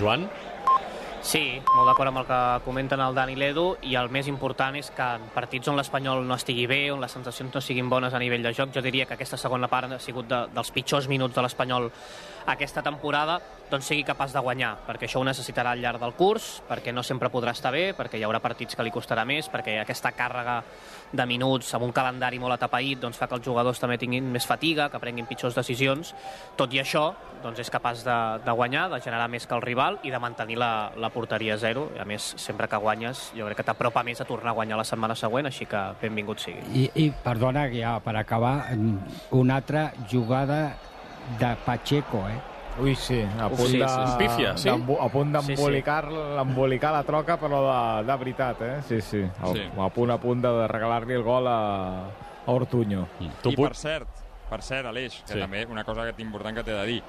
Joan? Sí, molt d'acord amb el que comenten el Dani Ledo i el més important és que en partits on l'Espanyol no estigui bé, on les sensacions no siguin bones a nivell de joc, jo diria que aquesta segona part ha sigut de, dels pitjors minuts de l'Espanyol aquesta temporada, doncs sigui capaç de guanyar, perquè això ho necessitarà al llarg del curs, perquè no sempre podrà estar bé, perquè hi haurà partits que li costarà més, perquè aquesta càrrega de minuts amb un calendari molt atapeït doncs fa que els jugadors també tinguin més fatiga, que prenguin pitjors decisions. Tot i això, doncs és capaç de, de guanyar, de generar més que el rival i de mantenir la, la porteria a zero. A més, sempre que guanyes, jo crec que t'apropa més a tornar a guanyar la setmana següent, així que benvingut sigui. I, i perdona, ja per acabar, una altra jugada de Pacheco, eh? Ui, sí, a punt sí, de... sí, sí. Pífia, sí? d'embo- A punt Sí, sí. la troca, però de, de veritat, eh? Sí, sí. A, Sí. a punt a punt de regalar-li el gol a, a Ortuño. Tu I per cert, per cert, Aleix, que Sí. també una cosa que important que t'he de dir,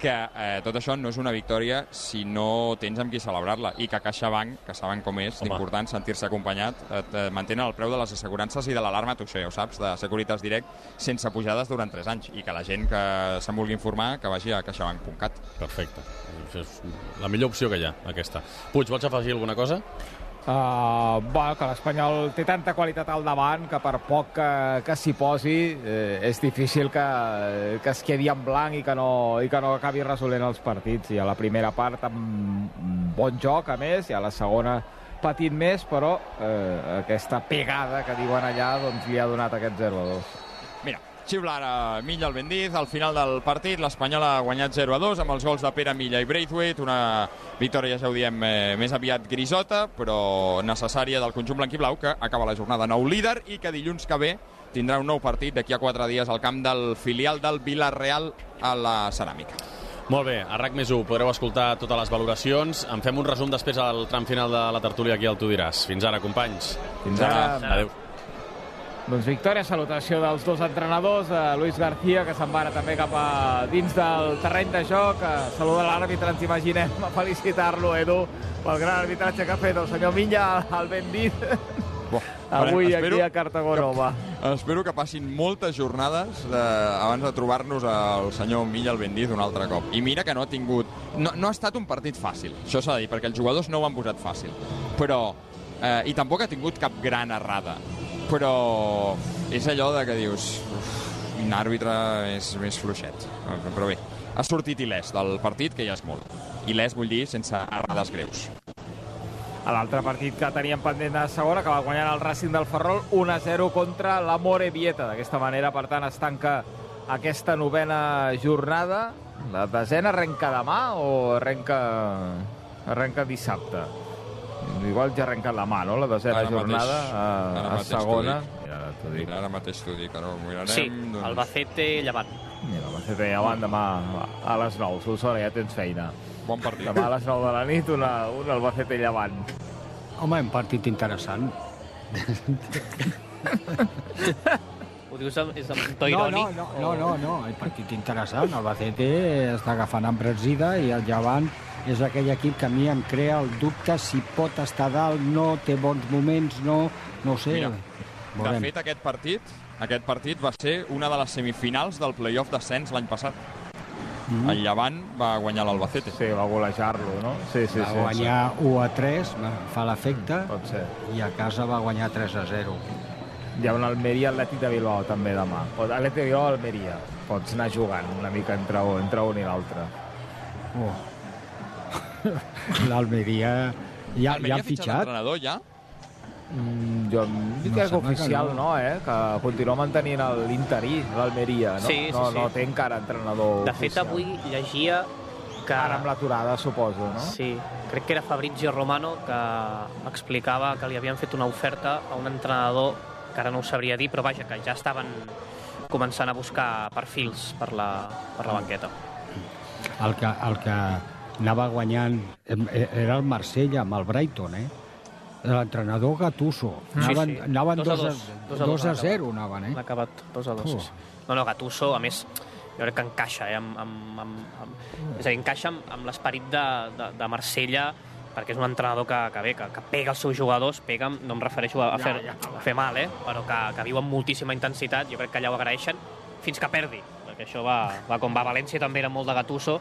que eh, tot això no és una victòria si no tens amb qui celebrar-la i que CaixaBank, que saben com és important sentir-se acompanyat, et eh, mantenen el preu de les assegurances i de l'alarma, tu això ja ho saps, de Securitas Direct, sense pujades durant 3 anys i que la gent que se'n vulgui informar que vagi a caixabank.cat. Perfecte. És la millor opció que hi ha, aquesta. Puig, vols afegir alguna cosa? Uh, bueno, que l'Espanyol té tanta qualitat al davant que per poc que, que s'hi posi eh, és difícil que, que es quedi en blanc i que, no, i que no acabi resolent els partits. I a la primera part amb bon joc, a més, i a la segona patint més, però eh, aquesta pegada que diuen allà doncs, li ha donat aquest 0-2. Mira, xiula ara Milla el Bendiz, al final del partit l'Espanyol ha guanyat 0 a 2 amb els gols de Pere Milla i Braithwaite, una victòria, ja ho diem, eh, més aviat grisota, però necessària del conjunt blanquiblau, que acaba la jornada nou líder i que dilluns que ve tindrà un nou partit d'aquí a quatre dies al camp del filial del Villarreal a la Ceràmica. Molt bé, a RAC més 1 podreu escoltar totes les valoracions. En fem un resum després al tram final de la tertúlia aquí al Tu diràs. Fins ara, companys. Fins ara. Adéu. Doncs victòria, salutació dels dos entrenadors, eh, Luis García, que se'n va ara també cap a dins del terreny de joc, eh, saluda l'àrbitre, ens imaginem, a felicitar-lo, Edu, pel gran arbitratge que ha fet el senyor Milla, el ben dit, Bo, avui espero aquí a Cartago Nova. Que, espero que passin moltes jornades de, abans de trobar-nos el senyor Milla el Bendiz un altre cop. I mira que no ha tingut... No, no ha estat un partit fàcil, això s'ha de dir, perquè els jugadors no ho han posat fàcil. Però... Eh, I tampoc ha tingut cap gran errada. Però és allò de que dius... Uf, un àrbitre és més fluixet. Però bé, ha sortit il·lès del partit, que ja és molt. Il·lès vull dir sense errades greus. A l'altre partit que teníem pendent de segona, que va guanyar el Racing del Ferrol 1-0 contra la Morevieta. D'aquesta manera, per tant, es tanca aquesta novena jornada. La desena arrenca demà o arrenca, arrenca dissabte? Igual ja arrenca demà, no?, la desena Ara mateix. jornada a, a segona. Mira, ara t'ho dic. Mira, ara mateix t'ho dic, ara ho mirarem. Sí, doncs... Albacete, Llevant. Mira, fer avant demà a les 9. Solsona, ja tens feina. Bon partit. Demà a les 9 de la nit, una, un Albacete llevant. Home, un partit interessant. Ho dius amb, és amb un to No, no, irònic? no, no, no, no, el partit interessant. El Bacete està agafant embresida i el Llevant és aquell equip que a mi em crea el dubte si pot estar dalt, no, té bons moments, no, no ho sé. Mira, De fet, aquest partit, aquest partit va ser una de les semifinals del playoff d'ascens l'any passat. Mhm. El Llevant va guanyar l'Albacete. Sí, va golejar-lo, no? Sí, sí, va sí. guanyar 1 a 3, va- fa l'efecte, ser. i a casa va guanyar 3 a 0. Hi ha un Almeria Atlètic de Bilbao també demà. Pot- Atlètic de Bilbao Almeria. Pots anar jugant una mica entre un, entre un i l'altre. Oh. L'Almeria ja, ja ha fitxat l'entrenador ja? Mm, jo em dic No, que és sembla que oficial, no. no. eh? Que continua mantenint el- l'interí, l'Almeria, no? Sí, sí, no, sí. no té encara entrenador De fet, oficial. avui llegia que... Ara amb l'aturada, suposo, no? Sí, crec que era Fabrizio Romano que explicava que li havien fet una oferta a un entrenador que ara no ho sabria dir, però vaja, que ja estaven començant a buscar perfils per la, per la banqueta. El que, el que anava guanyant e- era el Marsella amb el Brighton, eh? L'entrenador Gattuso. Anaven, sí. anaven Dos a 2 a, dos. Dos a dos 2 a han 0, anaven, eh? acabat 2 a 2. Puh. Sí. No, no, Gattuso, a més, jo crec que encaixa, eh, amb, amb, amb, amb, és a dir, encaixa amb, amb l'esperit de, de, de Marsella, perquè és un entrenador que, que bé, que, que pega els seus jugadors, pega, no em refereixo a, a, fer, a fer mal, eh? però que, que viu amb moltíssima intensitat, jo crec que allà ho agraeixen, fins que perdi, perquè això va, va com va a València també era molt de Gattuso,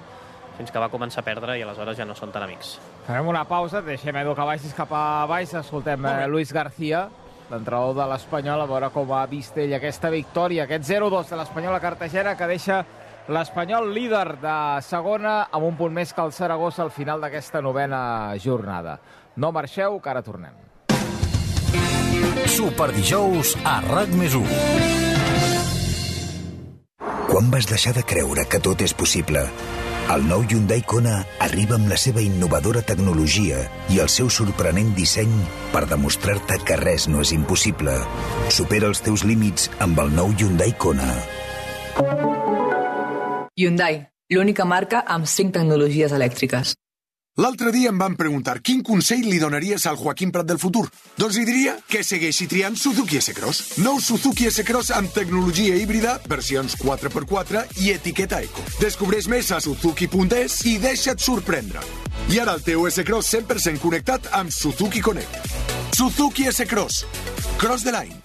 fins que va començar a perdre i aleshores ja no són tan amics. Farem una pausa, deixem Edu que baixis cap a baix, escoltem eh, Luis García, l'entrenador de l'Espanyol, a veure com ha vist ell aquesta victòria, aquest 0-2 de l'Espanyol a Cartagena, que deixa l'Espanyol líder de segona amb un punt més que el Saragossa al final d'aquesta novena jornada. No marxeu, que ara tornem. Superdijous a RAC més 1. Quan vas deixar de creure que tot és possible? El nou Hyundai Kona arriba amb la seva innovadora tecnologia i el seu sorprenent disseny per demostrar-te que res no és impossible. Supera els teus límits amb el nou Hyundai Kona. Hyundai, l'única marca amb 5 tecnologies elèctriques. L'altre dia em van preguntar quin consell li donaries al Joaquim Prat del futur. Doncs li diria que segueixi triant Suzuki S-Cross. Nou Suzuki S-Cross amb tecnologia híbrida, versions 4x4 i etiqueta eco. Descobreix més a suzuki.es i deixa't sorprendre. I ara el teu S-Cross 100% connectat amb Suzuki Connect. Suzuki S-Cross. Cross the line.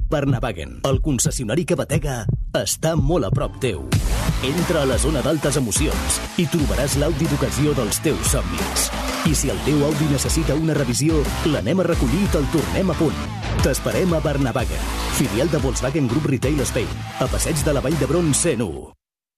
Barnavagen, el concessionari que batega, està molt a prop teu. Entra a la zona d'altes emocions i trobaràs l'Audi d'ocasió dels teus somnis. I si el teu Audi necessita una revisió, l'anem a recollir i te'l tornem a punt. T'esperem a Barnavagen, filial de Volkswagen Group Retail Spain, a passeig de la Vall d'Hebron 101.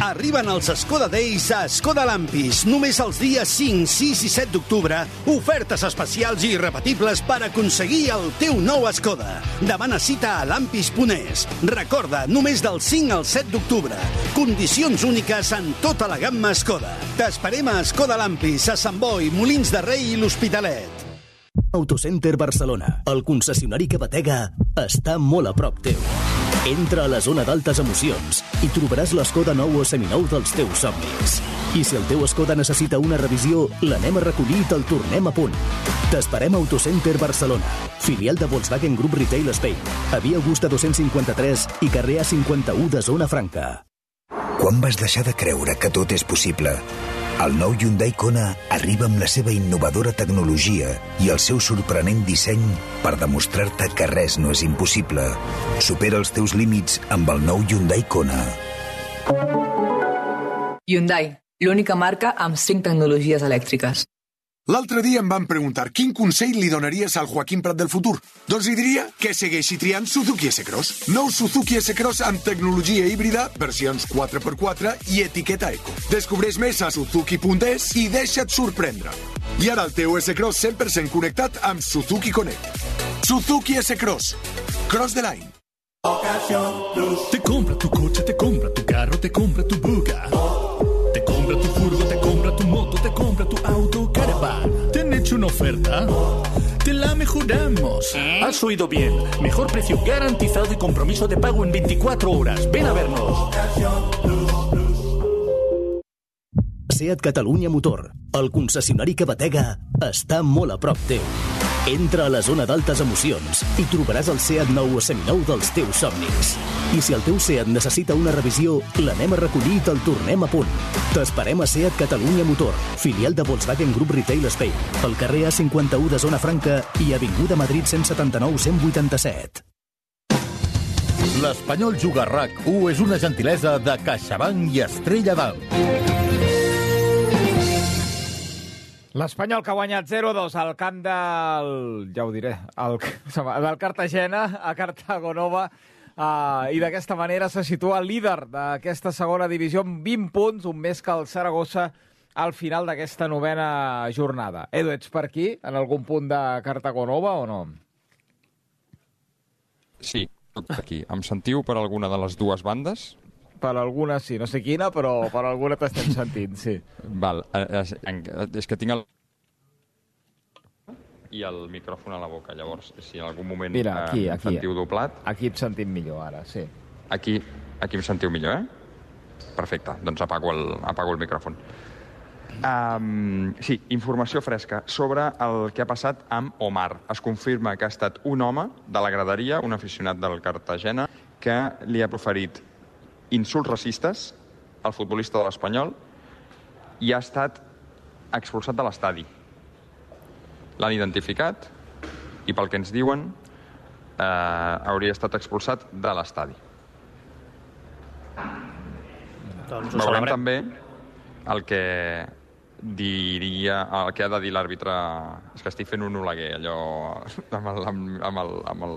Arriben els Skoda Days a Skoda Lampis. Només els dies 5, 6 i 7 d'octubre, ofertes especials i irrepetibles per aconseguir el teu nou Skoda. Demana cita a lampis.es. Recorda, només del 5 al 7 d'octubre. Condicions úniques en tota la gamma Skoda. T'esperem a Skoda Lampis, a Sant Boi, Molins de Rei i l'Hospitalet. Autocenter Barcelona, el concessionari que batega, està molt a prop teu. Entra a la zona d'altes emocions i trobaràs l'Escoda nou o seminou dels teus somnis. I si el teu Skoda necessita una revisió, l'anem a recollir i te'l tornem a punt. T'esperem a Autocenter Barcelona, filial de Volkswagen Group Retail Spain, a Via Augusta 253 i carrer A51 de Zona Franca. Quan vas deixar de creure que tot és possible? El nou Hyundai Kona arriba amb la seva innovadora tecnologia i el seu sorprenent disseny per demostrar-te que res no és impossible. Supera els teus límits amb el nou Hyundai Kona. Hyundai, l'única marca amb 5 tecnologies elèctriques. L'altre dia em van preguntar quin consell li donaries al Joaquim Prat del futur. Doncs li diria que segueixi triant Suzuki S-Cross. Nou Suzuki S-Cross amb tecnologia híbrida, versions 4x4 i etiqueta eco. Descobreix més a suzuki.es i deixa't sorprendre. I ara el teu S-Cross 100% connectat amb Suzuki Connect. Suzuki S-Cross. Cross the line. Te compra tu coche, te compra tu carro, te compra tu buga. Una oferta? Te la mejoramos. Has oído bien. Mejor precio garantizado y compromiso de pago en 24 horas. Ven a vernos. SEAT Catalunya Motor, el concessionari que batega, està molt a prop teu. Entra a la zona d'altes emocions i trobaràs el SEAT nou o seminou dels teus somnis. I si el teu SEAT necessita una revisió, l'anem a recollir i te'l tornem a punt. T'esperem a SEAT Catalunya Motor, filial de Volkswagen Group Retail Spain, pel carrer A51 de Zona Franca i Avinguda Madrid 179 187. L'Espanyol Juga RAC 1 és una gentilesa de CaixaBank i Estrella d'Alt. L'Espanyol que ha guanyat 0-2 al camp del... ja ho diré, el, del Cartagena a Cartago Nova uh, i d'aquesta manera se situa líder d'aquesta segona divisió amb 20 punts, un més que el Saragossa al final d'aquesta novena jornada. Edu, ets per aquí, en algun punt de Cartago Nova o no? Sí, aquí. Em sentiu per alguna de les dues bandes? Per alguna sí, no sé quina, però per alguna t'estem sentint, sí. Val, eh, és, és que tinc el i el micròfon a la boca. Llavors, si en algun moment Mira, aquí, eh, aquí. sentiu doblat... Aquí et sentim millor, ara, sí. Aquí, aquí em sentiu millor, eh? Perfecte, doncs apago el, apago el micròfon. Um, sí, informació fresca sobre el que ha passat amb Omar. Es confirma que ha estat un home de la graderia, un aficionat del Cartagena, que li ha proferit insults racistes al futbolista de l'Espanyol i ha estat expulsat de l'estadi. L'han identificat i pel que ens diuen eh, hauria estat expulsat de l'estadi. Doncs Veurem celebrem. també el que diria, el que ha de dir l'àrbitre... És que estic fent un oleguer, allò amb el, amb, amb el, amb el,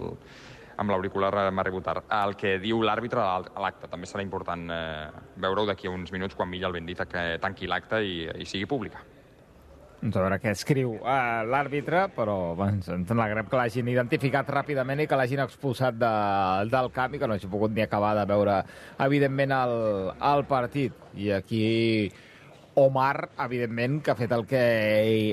amb l'auricular m'ha arribat tard. El que diu l'àrbitre a l'acte. També serà important eh, veure-ho d'aquí a uns minuts quan Milla el Bendita que tanqui l'acte i, i sigui pública. Doncs a veure què escriu uh, l'àrbitre, però bueno, ens alegrem que l'hagin identificat ràpidament i que l'hagin expulsat de, del camp i que no hagi pogut ni acabar de veure, evidentment, el, el partit. I aquí Omar, evidentment, que ha fet el que,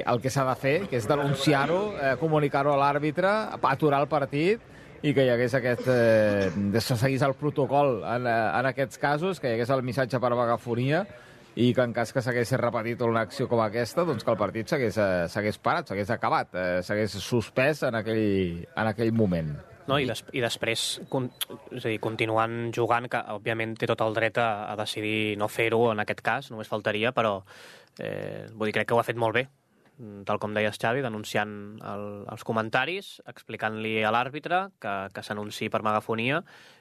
el que s'ha de fer, que és denunciar-ho, eh, comunicar-ho a l'àrbitre, aturar el partit i que hi hagués aquest... Eh, se seguís el protocol en, eh, en aquests casos, que hi hagués el missatge per megafonia i que en cas que s'hagués repetit una acció com aquesta, doncs que el partit s'hagués eh, s'hagués parat, s'hagués acabat, eh, s'hagués suspès en aquell, en aquell moment. No, i, des, i després, con, és a dir, continuant jugant, que òbviament té tot el dret a, a decidir no fer-ho en aquest cas, només faltaria, però eh, vull dir, crec que ho ha fet molt bé, tal com deies, Xavi, denunciant el, els comentaris, explicant-li a l'àrbitre que, que s'anunciï per megafonia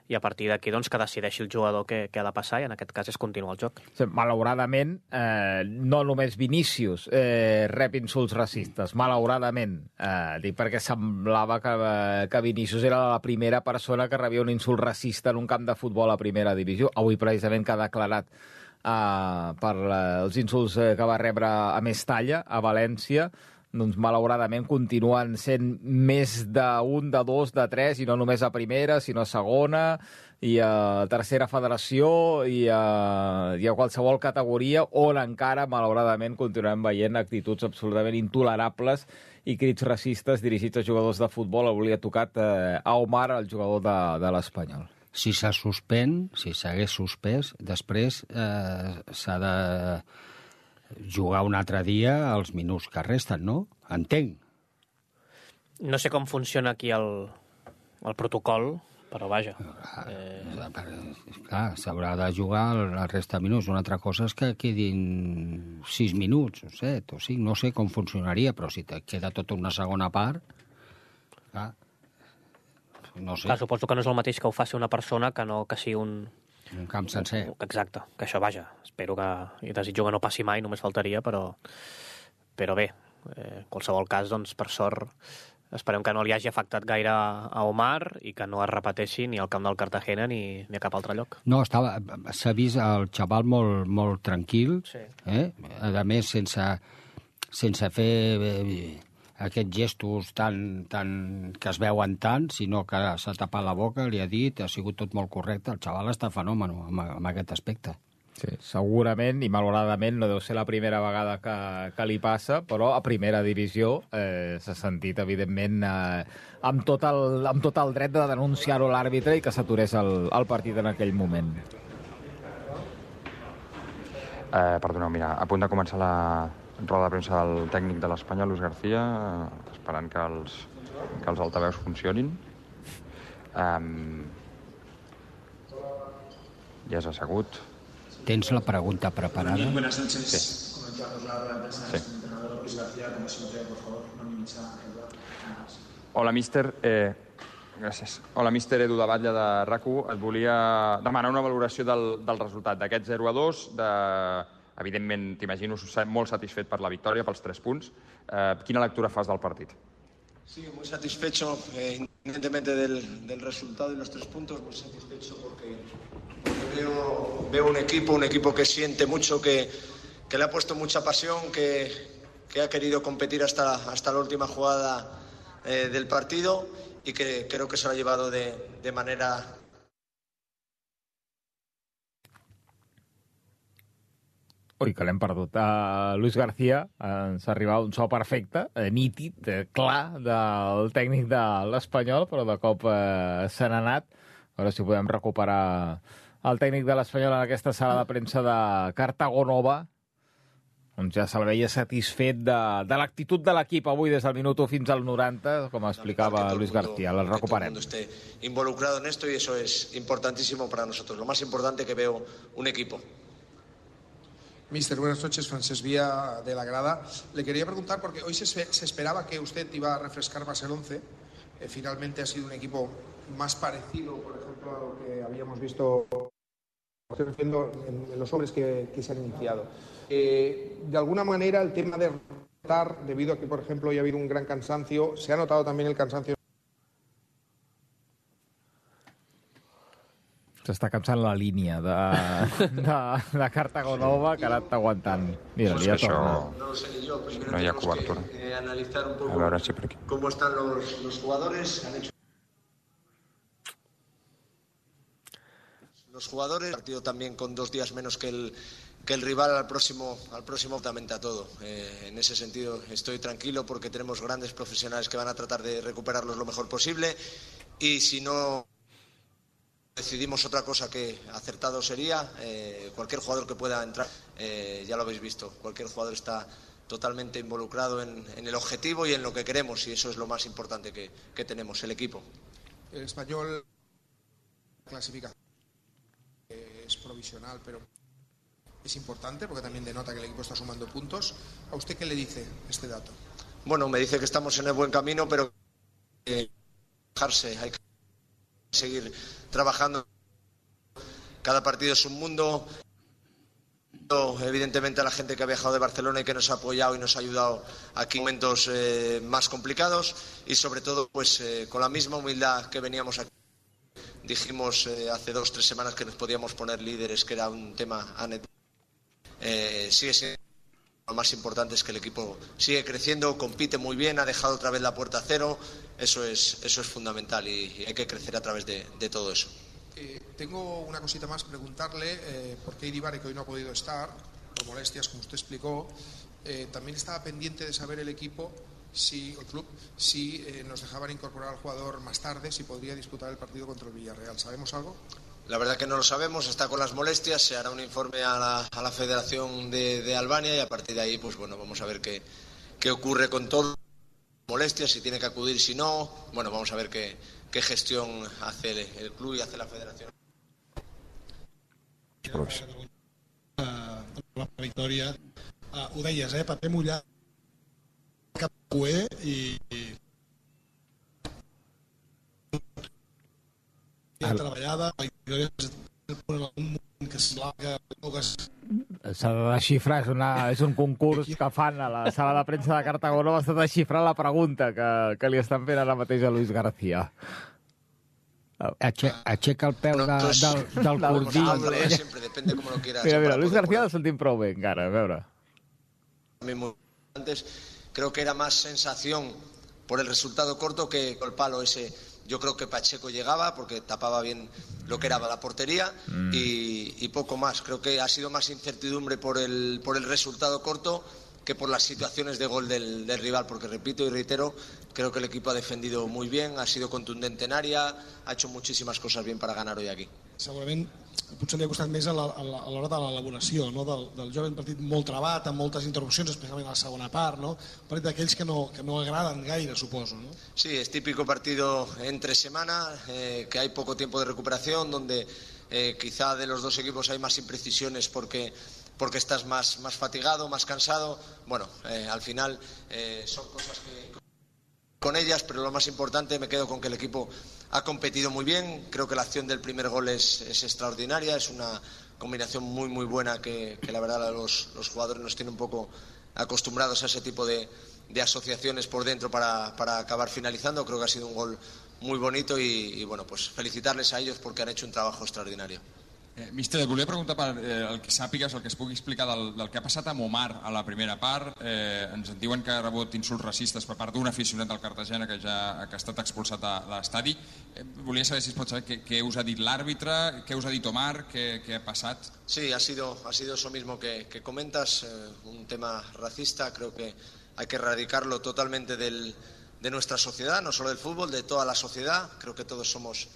i a partir d'aquí doncs, que decideixi el jugador què, què ha de passar i en aquest cas és continuar el joc. Sí, malauradament, eh, no només Vinícius eh, rep insults racistes, malauradament, eh, dic perquè semblava que, eh, que Vinícius era la primera persona que rebia un insult racista en un camp de futbol a primera divisió. Avui, precisament, que ha declarat eh, per els insults eh, que va rebre a Mestalla, a València, doncs malauradament continuen sent més d'un, de dos, de tres, i no només a primera, sinó a segona, i a tercera federació, i a, i a qualsevol categoria, on encara, malauradament, continuem veient actituds absolutament intolerables i crits racistes dirigits a jugadors de futbol. Avui li ha tocat eh, a Omar, el jugador de, de l'Espanyol. Si se suspèn, si s'hagués suspès, després eh, s'ha de jugar un altre dia els minuts que resten, no? Entenc. No sé com funciona aquí el, el protocol, però vaja. Eh... Clar, s'haurà de jugar la resta de minuts. Una altra cosa és que quedin sis minuts, o set, o cinc, no sé com funcionaria, però si te queda tota una segona part, clar, no sé. Clar, suposo que no és el mateix que ho faci una persona que no que sigui un... Un camp sencer. Exacte, que això, vaja, espero que... I desitjo que no passi mai, només faltaria, però... Però bé, eh, en qualsevol cas, doncs, per sort, esperem que no li hagi afectat gaire a Omar i que no es repeteixi ni al camp del Cartagena ni, ni a cap altre lloc. No, estava, s'ha vist el xaval molt, molt tranquil, Sí. eh? a més sense, sense fer eh, aquests gestos tan, tan, que es veuen tant, sinó que s'ha tapat la boca, li ha dit, ha sigut tot molt correcte. El xaval està fenòmeno amb, amb aquest aspecte. Sí, segurament, i malauradament no deu ser la primera vegada que, que li passa, però a primera divisió eh, s'ha sentit, evidentment, eh, amb, tot el, amb tot el dret de denunciar-ho a l'àrbitre i que s'aturés el, el partit en aquell moment. Eh, perdoneu, mira, a punt de començar la roda de premsa del tècnic de l'Espanyol, Luis García, eh, esperant que els, que els altaveus funcionin. Um, ja és assegut. Tens la pregunta preparada? Buenas noches. Sí. Sí. Hola, míster. Eh, gràcies. Hola, míster Edu de Batlle de rac Et volia demanar una valoració del, del resultat d'aquest 0 a 2. De... Evidentment, t'imagino molt satisfet per la victòria, pels 3 punts. Eh, quina lectura fas del partit? Sí, muy satisfecho, eh, independientemente del, del resultado y los tres puntos, muy satisfecho porque, porque veo, veo un equipo, un equipo que siente mucho, que, que le ha puesto mucha pasión, que, que ha querido competir hasta, hasta la última jugada eh, del partido y que creo que se lo ha llevado de, de manera Ui, que l'hem perdut. Uh, Luis García ens arriba un so perfecte, eh, nítid, eh, clar, del tècnic de l'Espanyol, però de cop eh, se n'ha anat. A veure si podem recuperar el tècnic de l'Espanyol en aquesta sala de premsa de Cartago Nova, on ja se'l veia satisfet de, de l'actitud de l'equip avui des del minut 1 fins al 90, com explicava Luis García. El recuperem. mundo esté involucrado en esto y eso es importantísimo para nosotros. Lo más importante que veo un equipo. Mister, buenas noches. Francés Vía de la Grada. Le quería preguntar, porque hoy se, se esperaba que usted iba a refrescar más el 11. Eh, finalmente ha sido un equipo más parecido, por ejemplo, a lo que habíamos visto en, los hombres que, que se han iniciado. Eh, de alguna manera, el tema de rotar, debido a que, por ejemplo, hoy ha habido un gran cansancio, se ha notado también el cansancio. S'està cansant la línia de, de, de Cartago Nova, que ha anat aguantant. Mira, És ja que això- torna. No hi ha tenemos cobertura. que analizar un A poco veure si per aquí. cómo están los, los jugadores. Han hecho los jugadores. Partido también con dos días menos que el, que el rival al próximo, al próximo absolutamente a todo. Eh, en ese sentido estoy tranquilo porque tenemos grandes profesionales que van a tratar de recuperarlos lo mejor posible y si no decidimos otra cosa que acertado sería, eh, cualquier jugador que pueda entrar, eh, ya lo habéis visto, cualquier jugador está totalmente involucrado en, en el objetivo y en lo que queremos y eso es lo más importante que, que tenemos, el equipo. El español clasifica. Eh, es provisional, pero es importante porque también denota que el equipo está sumando puntos. ¿A usted qué le dice este dato? Bueno, me dice que estamos en el buen camino, pero dejarse, hay que seguir trabajando. Cada partido es un mundo. Evidentemente a la gente que ha viajado de Barcelona y que nos ha apoyado y nos ha ayudado aquí en momentos eh, más complicados y sobre todo pues eh, con la misma humildad que veníamos aquí. Dijimos eh, hace dos tres semanas que nos podíamos poner líderes, que era un tema anecdótico. Eh, sigue lo más importante es que el equipo sigue creciendo, compite muy bien, ha dejado otra vez la puerta a cero. Eso es, eso es fundamental y, hay que crecer a través de, todo eso. Eh, tengo una cosita más, preguntarle eh, por qué que hoy no ha podido estar, por molestias, como usted explicó, eh, también estaba pendiente de saber el equipo, si, el club, si eh, nos dejaban incorporar al jugador más tarde, si podría disputar el partido contra el Villarreal. ¿Sabemos algo? La verdad que no lo sabemos, está con las molestias, se hará un informe a la, a la Federación de, de Albania y a partir de ahí, pues bueno, vamos a ver qué, qué ocurre con todo. Molestias, si tiene que acudir, si no. Bueno, vamos a ver qué, qué gestión hace el, el club y hace la Federación. la. El- treballada, en algun moment que semblava que... S'ha de desxifrar, és, una, és un concurs que fan a la sala de premsa de Cartago Nova, s'ha de desxifrar la pregunta que, que li estan fent ara mateix a Luis García. Ache, aixeca el peu de, del, del cordí. Siempre depende cómo lo quieras. Mira, mira, Luis García el sentim prou bé encara, a veure. antes creo que era más sensación por el resultado corto que el palo ese Yo creo que Pacheco llegaba porque tapaba bien lo que era la portería Mm. y, y poco más. Creo que ha sido más incertidumbre por el, por el resultado corto que por las situaciones de gol del, del rival, porque repito y reitero, creo que el equipo ha defendido muy bien, ha sido contundente en área, ha hecho muchísimas cosas bien para ganar hoy aquí. Segurament potser li ha costat més a l'hora de l'elaboració no? del, del joc, un partit molt trebat, amb moltes interrupcions, especialment a la segona part, no? un partit d'aquells que, no, que no agraden gaire, suposo. No? Sí, es típico partido entre semana, eh, que hay poco tiempo de recuperación, donde eh, quizá de los dos equipos hay más imprecisiones porque, porque estás más, más fatigado, más cansado. Bueno, eh, al final eh, son cosas que con ellas, pero lo más importante, me quedo con que el equipo ha competido muy bien. Creo que la acción del primer gol es, es extraordinaria, es una combinación muy, muy buena que, la verdad los, los jugadores nos tienen un poco acostumbrados a ese tipo de, de asociaciones por dentro para, para acabar finalizando. Creo que ha sido un gol muy bonito y, y, bueno, pues felicitarles a ellos porque han hecho un trabajo extraordinario. Eh, Mister, volia preguntar per eh, el que sàpigues, el que es pugui explicar del, del que ha passat amb Omar a la primera part. Eh, ens diuen que ha rebut insults racistes per part d'un aficionat del Cartagena que ja que ha estat expulsat a l'estadi. Eh, volia saber si es pot saber què, què us ha dit l'àrbitre, què us ha dit Omar, què, què ha passat. Sí, ha sido, ha sido eso mismo que, que comentas, eh, un tema racista. Creo que hay que erradicarlo totalmente del- de nuestra sociedad, no solo del fútbol, de toda la sociedad. Creo que todos somos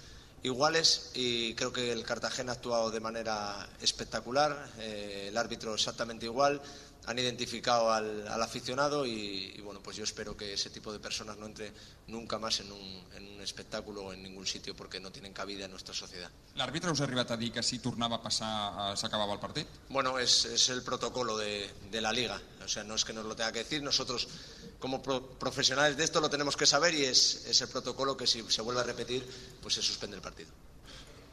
iguales y creo que el Cartagena ha actuado de manera espectacular, eh, el árbitro exactamente igual, han identificado al, al aficionado y, y, bueno, pues yo espero que ese tipo de personas no entre nunca más en un, en un espectáculo o en ningún sitio porque no tienen cabida en nuestra sociedad. L'àrbitre us ha arribat a dir que si tornava a passar eh, s'acabava el partit? Bueno, es, es el protocolo de, de la liga. O sea, no es que nos lo tenga que decir. Nosotros, como pro- profesionales de esto, lo tenemos que saber y es, es el protocolo que si se vuelve a repetir, pues se suspende el partido.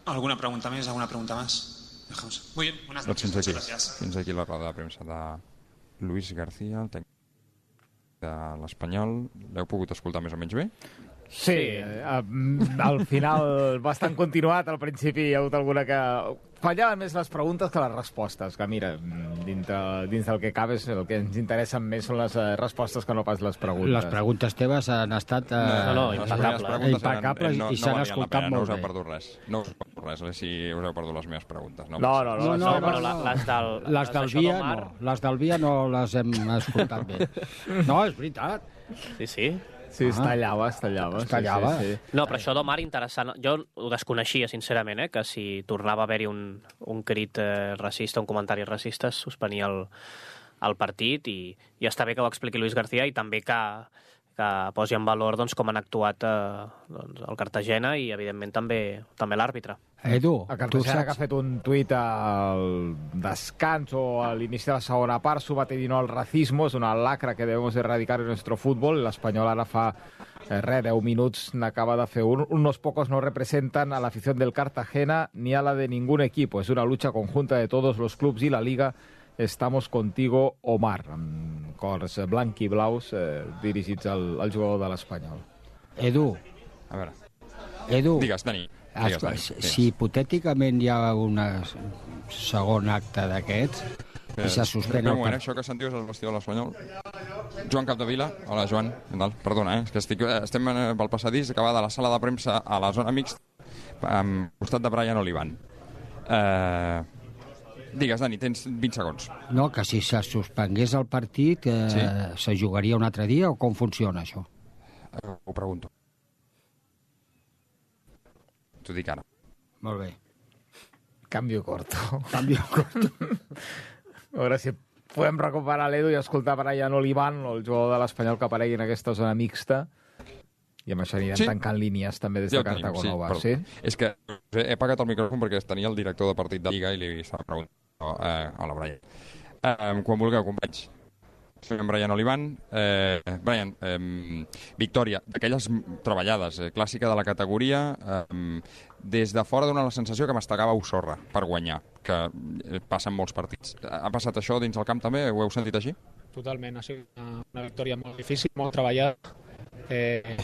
¿Alguna pregunta más? ¿Alguna pregunta más? Dejamos. Muy bien, buenas Doncs noches. fins aquí, Muchas gracias. fins aquí la roda de premsa de Luis García, el tècnic de l'Espanyol. L'heu pogut escoltar més o menys bé? Sí, eh, al final bastant continuat, al principi hi ha hagut alguna que... Fallaven més les preguntes que les respostes, que mira, dintre, dins del que cabe el que ens interessen més són les eh, respostes que no pas les preguntes. Les preguntes teves han estat eh, No, no, Les impecables. preguntes impecables eren- no, i s'han no escoltat pena, no molt us heu bé. perdut res. No us heu perdut res, eh, si us heu perdut les meves preguntes. No, No, no, No, no, però no, la- les del- les del Via no. Les del Via no les hem escoltat bé. No, és veritat. Sí, sí. Sí, es tallava, es tallava. Es tallava. Sí, sí, sí. No, però això d'Omar interessant. Jo ho desconeixia, sincerament, eh? que si tornava a haver-hi un, un crit eh, racista, un comentari racista, es suspenia el, el partit i, i està bé que ho expliqui Luis García i també que, que posi en valor doncs, com han actuat eh, doncs, el Cartagena i, evidentment, també també l'àrbitre. Edu, tu Cartagena que ha fet un tuit al descans o a l'inici de la segona part, no al racismo, és una lacra que debemos erradicar en nuestro fútbol. L'Espanyol ara fa eh, res, 10 minuts n'acaba de fer un. Unos pocos no representan a la afición del Cartagena ni a la de ningún equipo. Es una lucha conjunta de todos los clubs y la liga. Estamos contigo, Omar, amb cors blanc i blaus eh, dirigits al, al jugador de l'Espanyol. Edu, A veure, Edu, digues, Dani. Digues, Dani. si, digues. si hipotèticament hi ha un segon acte d'aquests i se suspèn un el moment, això que sentiu és el vestidor de l'Espanyol. Joan Capdevila. Hola, Joan. Perdona, eh? És que estic, eh, estem en, eh, pel passadís, acaba de la sala de premsa a la zona mixta, amb costat de Brian Olivan. Eh, digues, Dani, tens 20 segons. No, que si se suspengués el partit eh, Sí. se jugaria un altre dia o com funciona això? Eh, ho pregunto. T'ho dic ara. Molt bé. Cambio corto. Canvio corto. A veure si podem recuperar l'Edu i escoltar Brian Olivan, el jugador de l'Espanyol que aparegui en aquesta zona mixta. I amb això anirem Sí. sí. tancant línies també des Ja de ho tenim, Cartago Nova, perdó. sí? És que he, he apagat el micròfon perquè tenia el director de partit de Lliga i li estava preguntant. Eh, hola, Brian. Eh, quan vulgueu, companys. Soy en Brian Olivan. Eh, Brian, eh, victòria, d'aquelles treballades, eh, clàssica de la categoria. Eh, des de fora dona la sensació que mastegàveu sorra per guanyar, que eh, passa en molts partits. Ha passat això dins el camp també? Ho heu sentit així? Totalment, ha sigut una, una victòria molt difícil, molt treballada. Eh,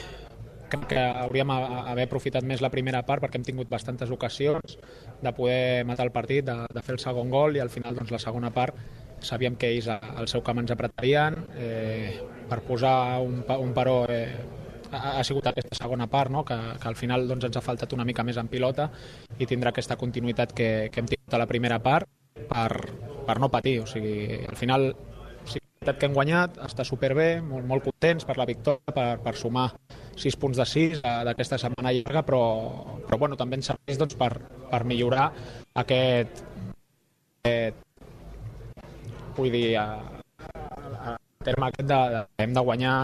crec que hauríem haver aprofitat més la primera part perquè hem tingut bastantes ocasions de poder matar el partit, de, de fer el segon gol i al final doncs, la segona part sabíem que ells al seu camp ens apretarien eh, per posar un, un paró eh, ha, ha sigut aquesta segona part, no? que, que al final doncs, ens ha faltat una mica més en pilota i tindrà aquesta continuïtat que, que hem tingut a la primera part per, per no patir. O sigui, al final sí que hem guanyat, està superbé, molt, molt contents per la victòria, per, per sumar 6 punts de 6 eh, d'aquesta setmana llarga, però, però bueno, també ens serveix doncs, per, per millorar aquest, aquest vull dir, a, a, a terme aquest de, de, hem de guanyar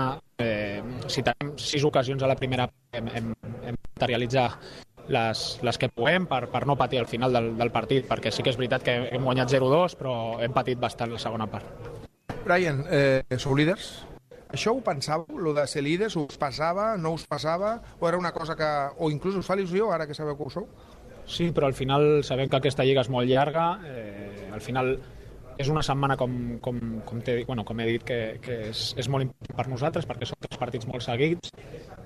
eh, si tenim sis ocasions a la primera hem, hem, hem de realitzar les, les que puguem per, per no patir al final del, del partit, perquè sí que és veritat que hem guanyat 0-2, però hem patit bastant la segona part. Brian, eh, sou líders? Això ho pensàveu, lo de ser líders? Us passava, no us passava? O era una cosa que... O inclús us fa il·lusió, ara que sabeu que ho sou? Sí, però al final sabem que aquesta lliga és molt llarga, eh, al final és una setmana, com, com, com, bueno, com he dit, que, que és, és molt important per nosaltres, perquè són tres partits molt seguits,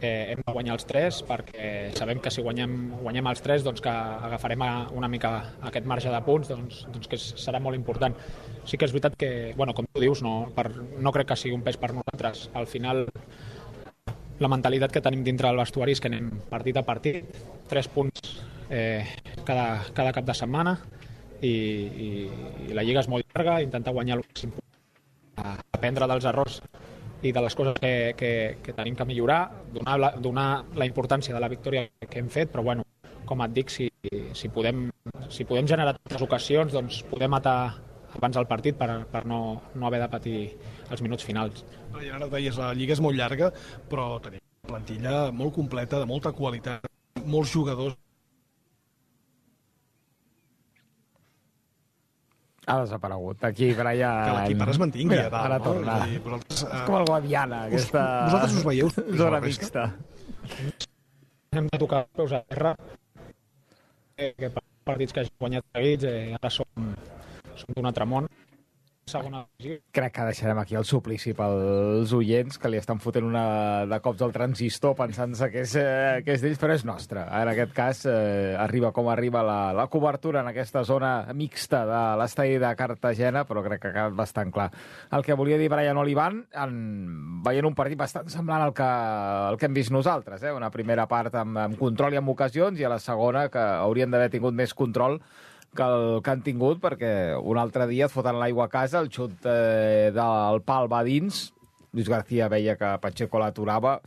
eh, hem de guanyar els tres, perquè sabem que si guanyem, guanyem els tres, doncs que agafarem una mica aquest marge de punts, doncs, doncs que serà molt important. Sí que és veritat que, bueno, com tu dius, no, per, no crec que sigui un pes per nosaltres. Al final, la mentalitat que tenim dintre del vestuari és que anem partit a partit, tres punts eh, cada, cada cap de setmana, i, i, i la lliga és molt llarga, intentar guanyar el màxim aprendre dels errors i de les coses que, que, que tenim que millorar, donar la, donar la importància de la victòria que hem fet, però bueno, com et dic, si, si, podem, si podem generar tantes ocasions, doncs podem matar abans del partit per, per no, no haver de patir els minuts finals. I ara deies, la lliga és molt llarga, però tenim plantilla molt completa, de molta qualitat, molts jugadors Ha desaparegut. Aquí, Brian... Que l'equip ara es mantingui Mira, a dalt. Ara no? torna. Dir, vosaltres, És com el Guadiana, us- aquesta... vosaltres us veieu Zona mixta. Hem de tocar peus a terra, eh, que per partits que hagin guanyat seguits, eh, ara som, som d'un altre món. Segona divisió. Crec que deixarem aquí el suplici pels oients que li estan fotent una de cops al transistor pensant-se que és, eh, que és d'ells, però és nostre. En aquest cas, eh, arriba com arriba la, la cobertura en aquesta zona mixta de l'estadi de Cartagena, però crec que ha quedat bastant clar. El que volia dir Brian Olivan, en, veient un partit bastant semblant al que, al que hem vist nosaltres, eh? una primera part amb, amb control i amb ocasions, i a la segona que haurien d'haver tingut més control que el que han tingut, perquè un altre dia et foten l'aigua a casa, el xut eh, del pal va dins, Luis García veia que Pacheco l'aturava,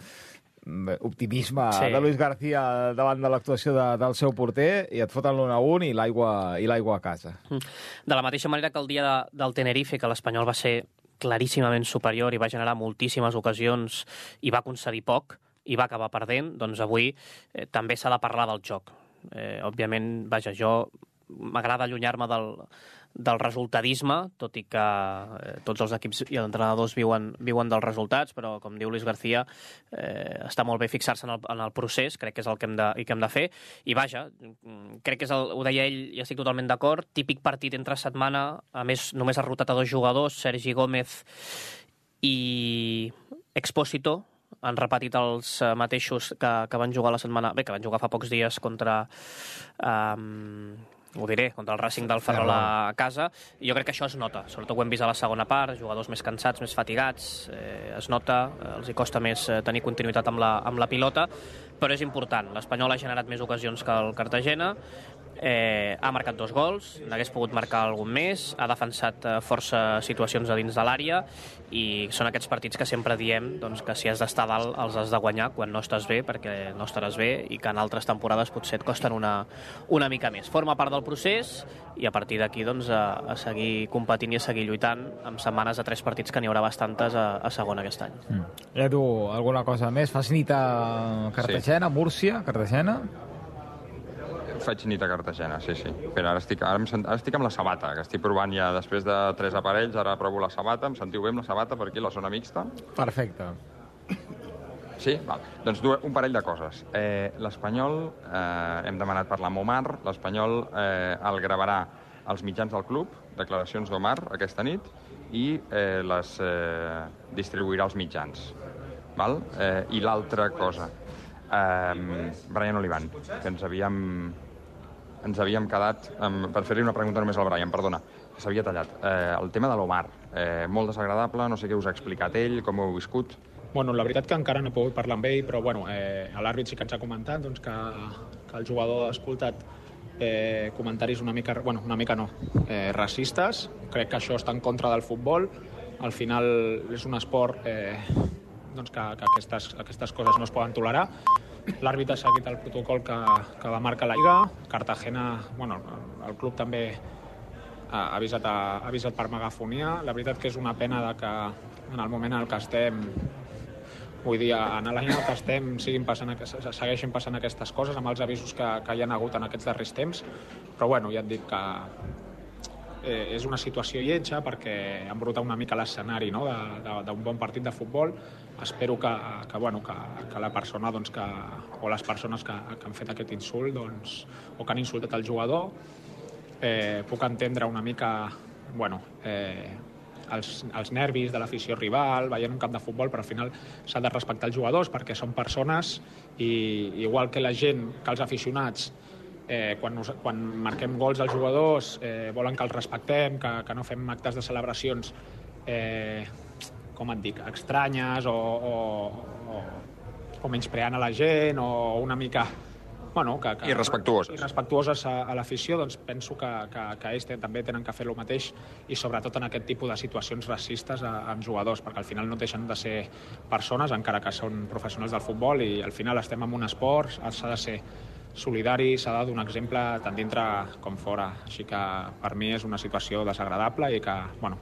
Mm, optimisme Sí. sí. de Luis García davant de l'actuació de, del seu porter, i et foten l'1 a 1 i l'aigua i l'aigua a casa. De la mateixa manera que el dia de, del Tenerife, que l'Espanyol va ser claríssimament superior i va generar moltíssimes ocasions i va concedir poc i va acabar perdent, doncs avui eh, també s'ha de parlar del joc. Eh, òbviament, vaja, jo m'agrada allunyar-me del, del resultadisme, tot i que eh, tots els equips i els entrenadors viuen, viuen dels resultats, però com diu Luis García, eh, està molt bé fixar-se en, el, en el procés, crec que és el que hem de, que hem de fer, i vaja, mm, crec que és el, ho deia ell, i estic totalment d'acord, típic partit entre setmana, a més només ha rotat a dos jugadors, Sergi Gómez i Expósito, han repetit els eh, mateixos que, que van jugar la setmana... Bé, que van jugar fa pocs dies contra... Um, ho diré, contra el Racing del Ferrol a casa. I jo crec que això es nota, sobretot ho hem vist a la segona part, jugadors més cansats, més fatigats, eh, es nota, eh, els hi costa més eh, tenir continuïtat amb la, amb la pilota, però és important. L'Espanyol ha generat més ocasions que el Cartagena, eh, ha marcat dos gols, n'hagués pogut marcar algun més, ha defensat eh, força situacions a dins de l'àrea i són aquests partits que sempre diem doncs, que si has d'estar dalt els has de guanyar quan no estàs bé, perquè no estaràs bé i que en altres temporades potser et costen una, una mica més. Forma part del procés i a partir d'aquí doncs, a, a seguir competint i a seguir lluitant amb setmanes de tres partits que n'hi haurà bastantes a, a segona aquest any. Mm. Edu, alguna cosa més? Fas nit a Cartagena, sí. Múrcia, Cartagena? Faig nit a Cartagena, sí, sí. Però ara estic, ara, em sent, ara estic amb la sabata, que estic provant ja després de tres aparells, ara provo la sabata, em sentiu bé amb la sabata per aquí, la zona mixta? Perfecte. Sí? Val. Doncs un parell de coses. Eh, L'Espanyol, eh, hem demanat parlar amb Omar, l'Espanyol eh, el gravarà als mitjans del club, declaracions d'Omar aquesta nit, i eh, les eh, distribuirà als mitjans. Val? Eh, I l'altra cosa, eh, Brian Olivan, que ens havíem, ens havíem quedat, um, per fer-li una pregunta només al Brian, perdona, s'havia tallat. Eh, el tema de l'Omar, eh, molt desagradable, no sé què us ha explicat ell, com ho heu viscut. Bueno, la veritat que encara no he pogut parlar amb ell, però bueno, eh, l'àrbit sí que ens ha comentat doncs, que, que el jugador ha escoltat eh, comentaris una mica, bueno, una mica no, eh, racistes. Crec que això està en contra del futbol. Al final és un esport eh, doncs que, que aquestes, aquestes coses no es poden tolerar. L'àrbit ha seguit el protocol que, que va marcar la Lliga. Cartagena, bueno, el club també ha avisat, ha avisat per megafonia. La veritat que és una pena de que en el moment en el que estem Vull dir, en l'any en que estem siguin passant, segueixin passant aquestes coses amb els avisos que, que hi ha hagut en aquests darrers temps, però bueno, ja et dic que eh, és una situació lletja perquè embruta una mica l'escenari no? d'un bon partit de futbol. Espero que, que, bueno, que, que la persona doncs, que, o les persones que, que han fet aquest insult doncs, o que han insultat el jugador eh, puc entendre una mica bueno, eh, els, els nervis de l'afició rival, veient un camp de futbol, però al final s'ha de respectar els jugadors perquè són persones i igual que la gent, que els aficionats, eh, quan, nos, quan marquem gols als jugadors eh, volen que els respectem, que, que no fem actes de celebracions eh, com et dic, estranyes o, o, o, o menyspreant a la gent o una mica bueno, que, que, irrespectuoses. irrespectuoses a, a l'afició, doncs penso que, que, que ells ten, també tenen que fer el mateix i sobretot en aquest tipus de situacions racistes a, amb jugadors, perquè al final no deixen de ser persones, encara que són professionals del futbol i al final estem en un esport, s'ha de ser solidari, s'ha de donar exemple tant dintre com fora. Així que per mi és una situació desagradable i que, bueno,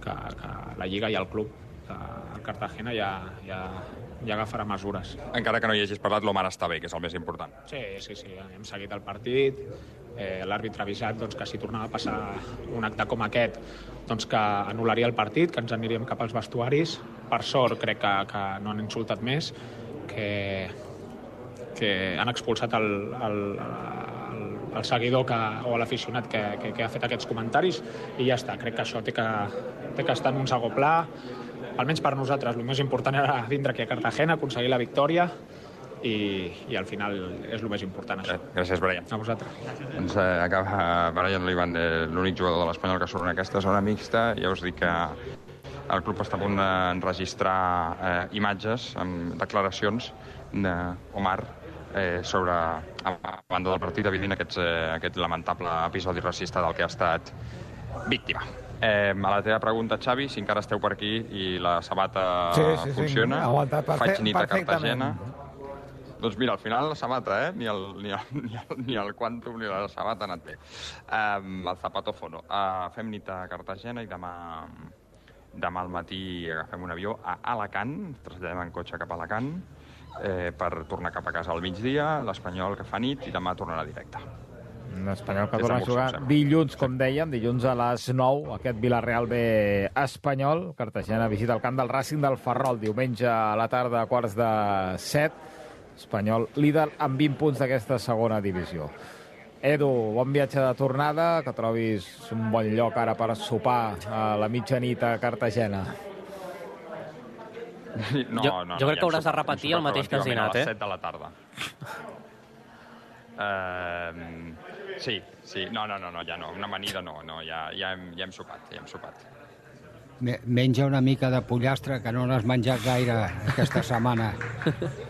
que, que la Lliga i el club el Cartagena ja, ja, ja agafarà mesures. Encara que no hi hagis parlat, l'Omar està bé, que és el més important. Sí, sí, sí, hem seguit el partit, eh, l'àrbitre ha avisat doncs, que si tornava a passar un acte com aquest doncs, que anul·laria el partit, que ens aniríem cap als vestuaris. Per sort crec que, que no han insultat més, que, que han expulsat el, el, el, el seguidor que, o l'aficionat que, que, que ha fet aquests comentaris i ja està. Crec que això té que, té que estar en un segon pla almenys per nosaltres, el més important era vindre aquí a Cartagena, aconseguir la victòria i, i al final és el més important això. Gràcies, Brian. A vosaltres. Doncs eh, acaba Brian Liban, eh, l'únic jugador de l'Espanyol que surt en aquesta zona mixta. Ja us dic que el club està a punt d'enregistrar eh, imatges amb declaracions d'Omar eh, sobre, a banda del partit, evident aquests, eh, aquest lamentable episodi racista del que ha estat víctima. Eh, a la teva pregunta, Xavi, si encara esteu per aquí i la sabata sí, sí, funciona, sí, aguantat perfe faig nit a Cartagena. Doncs mira, al final la sabata, eh? Ni el, ni el, ni el, ni el quantum ni la sabata ha anat bé. Um, el zapato fono. Uh, fem nit a Cartagena i demà, demà al matí agafem un avió a Alacant, traslladem en cotxe cap a Alacant, eh, per tornar cap a casa al migdia, l'Espanyol que fa nit i demà tornarà directe. Un espanyol que torna a jugar dilluns, com dèiem, dilluns a les 9, aquest Villarreal B espanyol. Cartagena visita el camp del Racing del Ferrol, diumenge a la tarda a quarts de 7. Espanyol líder amb 20 punts d'aquesta segona divisió. Edu, bon viatge de tornada, que trobis un bon lloc ara per sopar a la mitjanit a Cartagena. No, Jo- no, jo crec que hauràs de repetir el mateix que has dinat, A eh? les 7 de la tarda. Uh, sí, sí. No, no, no, no, ja no. Una amanida no, no ja, ja, hem, ja hem sopat, ja hem sopat. Me- Menja una mica de pollastre, que no n'has menjat gaire aquesta setmana.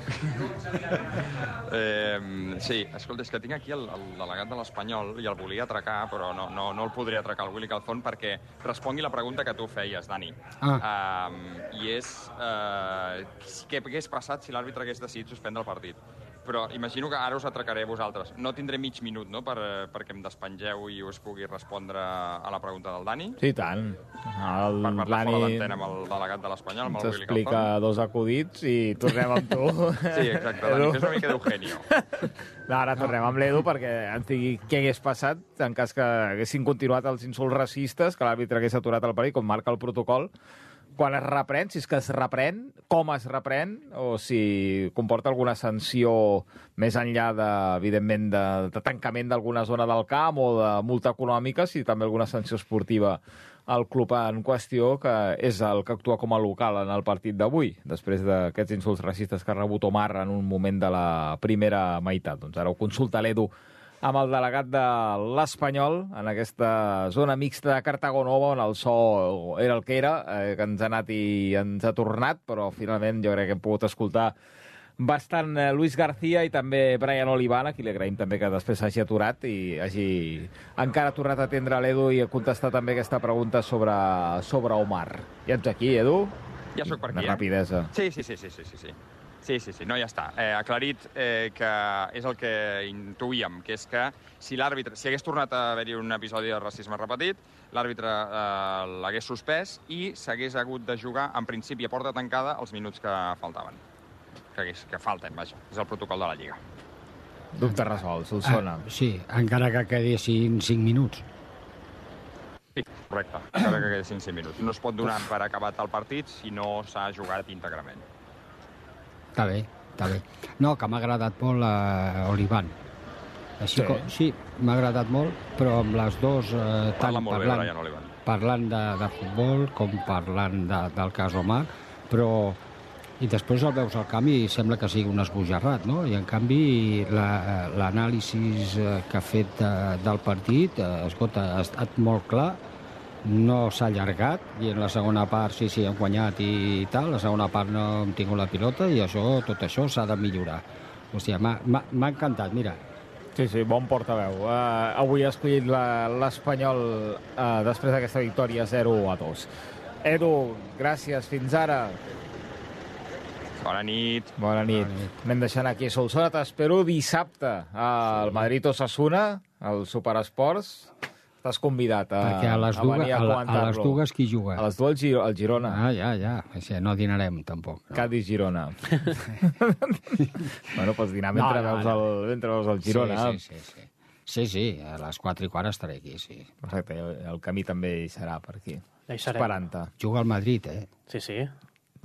Eh, sí, escolta, és que tinc aquí el, el delegat de l'Espanyol i el volia atracar, però no, no, no el podria atracar, el Willy Calzón, perquè respongui la pregunta que tu feies, Dani. Ah. Um, I és uh, què hagués passat si l'àrbitre hagués decidit suspendre el partit. Però imagino que ara us atracaré a vosaltres. No tindré mig minut, no?, per, eh, perquè em despengeu i us pugui respondre a la pregunta del Dani. Sí, tant. El Per parlar fora Dani d'antena amb el delegat de l'Espanyol, amb el Willy t'explica Calzón. dos acudits i tornem amb tu. Sí, exacte, Dani, fes una mica d'Eugenio. No, ara tornem amb l'Edu perquè ens digui què hagués passat en cas que haguessin continuat els insults racistes, que l'àrbitre hagués aturat el partit, com marca el protocol, quan es reprèn, si és que es reprèn, com es reprèn, o si comporta alguna sanció més enllà, de, evidentment, de, de tancament d'alguna zona del camp o de multa econòmica, si també alguna sanció esportiva al club en qüestió, que és el que actua com a local en el partit d'avui, després d'aquests insults racistes que ha rebut Omar en un moment de la primera meitat. Doncs ara ho consulta l'Edu amb el delegat de l'Espanyol en aquesta zona mixta de Cartagonova on el so era el que era, eh, que ens ha anat i ens ha tornat, però finalment jo crec que hem pogut escoltar bastant eh, Luis García i també Brian Olivana, qui li agraïm també que després s'hagi aturat i hagi encara tornat a atendre l'Edu i a contestar també aquesta pregunta sobre, sobre Omar. Ja ets aquí, Edu? Ja sóc per Una aquí, eh? rapidesa. Sí, sí, sí, sí, sí, sí, sí. Sí, sí, no, ja està. Eh, aclarit eh, que és el que intuïem, que és que si l'àrbitre, si hagués tornat a haver-hi un episodi de racisme repetit, l'àrbitre eh, l'hagués suspès i s'hagués hagut de jugar, en principi, a porta tancada, els minuts que faltaven. Que, hagués, que falten, vaja. És el protocol de la Lliga. Dubte resolt, Solsona. Ah, sí, encara que quedessin 5 minuts. Sí, correcte. Encara que quedessin 5 minuts. No es pot donar per acabat el partit si no s'ha jugat íntegrament. Està bé, està bé. No, que m'ha agradat molt eh, Olivan. Així Sí. com, sí, m'ha agradat molt, però amb les dues... Eh, tant Parla molt bé, parlant, Brian Olivan. parlant de, de futbol com parlant de, del cas Omar, però i després el veus al camp i sembla que sigui un esbojarrat, no? I en canvi la- l'anàlisi eh, que ha fet de, del partit, eh, escolta, ha estat molt clar, no s'ha allargat i en la segona part sí, sí, hem guanyat i tal, la segona part no hem tingut la pilota i això, tot això s'ha de millorar. Hòstia, m'ha- encantat, mira, Sí, sí, bon portaveu. Uh, avui ha escollit la- l'Espanyol uh, després d'aquesta victòria 0 a 2. Edu, gràcies, fins ara. Bona nit. Bona nit. Anem deixant aquí a Solsona. T'espero dissabte al Madrid Osasuna, al Superesports. Estàs convidat a, perquè a les, a dues, venir a, a, la- a comentar-lo. les dues qui juga? A les dues el, Giro, el Girona. Ah, ja, ja, Així, no dinarem tampoc. Cádiz-Girona. bueno, pots dinar mentre, No, no, veus, no. el, mentre veus el Girona. Sí, sí, sí, sí. Sí, sí, a les 4 i quart estaré aquí, sí. Perfecte, el camí també hi serà per aquí. Ja hi serem. Esperant-te. Juga al Madrid, eh? Sí, sí.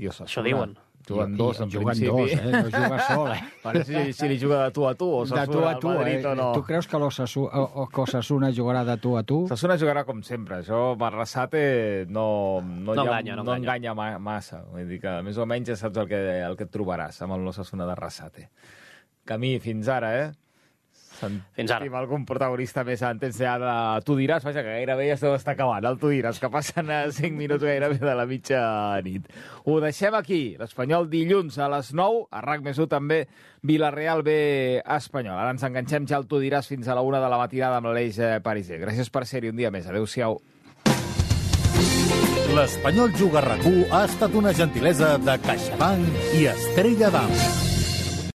Osasuna. Això diuen. Juguen dos, en juguen principi. dos, eh? No juga sol, eh? Bueno, si, si li juga de tu a tu, o de tu a tu, Madrid, eh? o no. Tu creus que Osasuna jugarà de tu a tu? Osasuna jugarà com sempre. Això, Marrasate no, no, No enganya, no no enganya. enganya ma- massa. Vull dir que més o menys ja saps el que, el que et trobaràs amb el Osasuna de Rassate. Camí, fins ara, eh? Fins ara. Sentim algun protagonista més entens ja de... Tu diràs, vaja, que gairebé ja es deu estar acabant, el tu diràs, que passen a 5 minuts gairebé de la mitja nit. Ho deixem aquí. L'Espanyol dilluns a les 9, a RAC més 1 també, Vilareal B Espanyol. Ara ens enganxem ja al tu diràs fins a la 1 de la matinada amb l'Aleix eh, Pariser. Gràcies per ser-hi un dia més. Adéu-siau. L'Espanyol Juga RAC1 ha estat una gentilesa de CaixaBank i Estrella d'Am.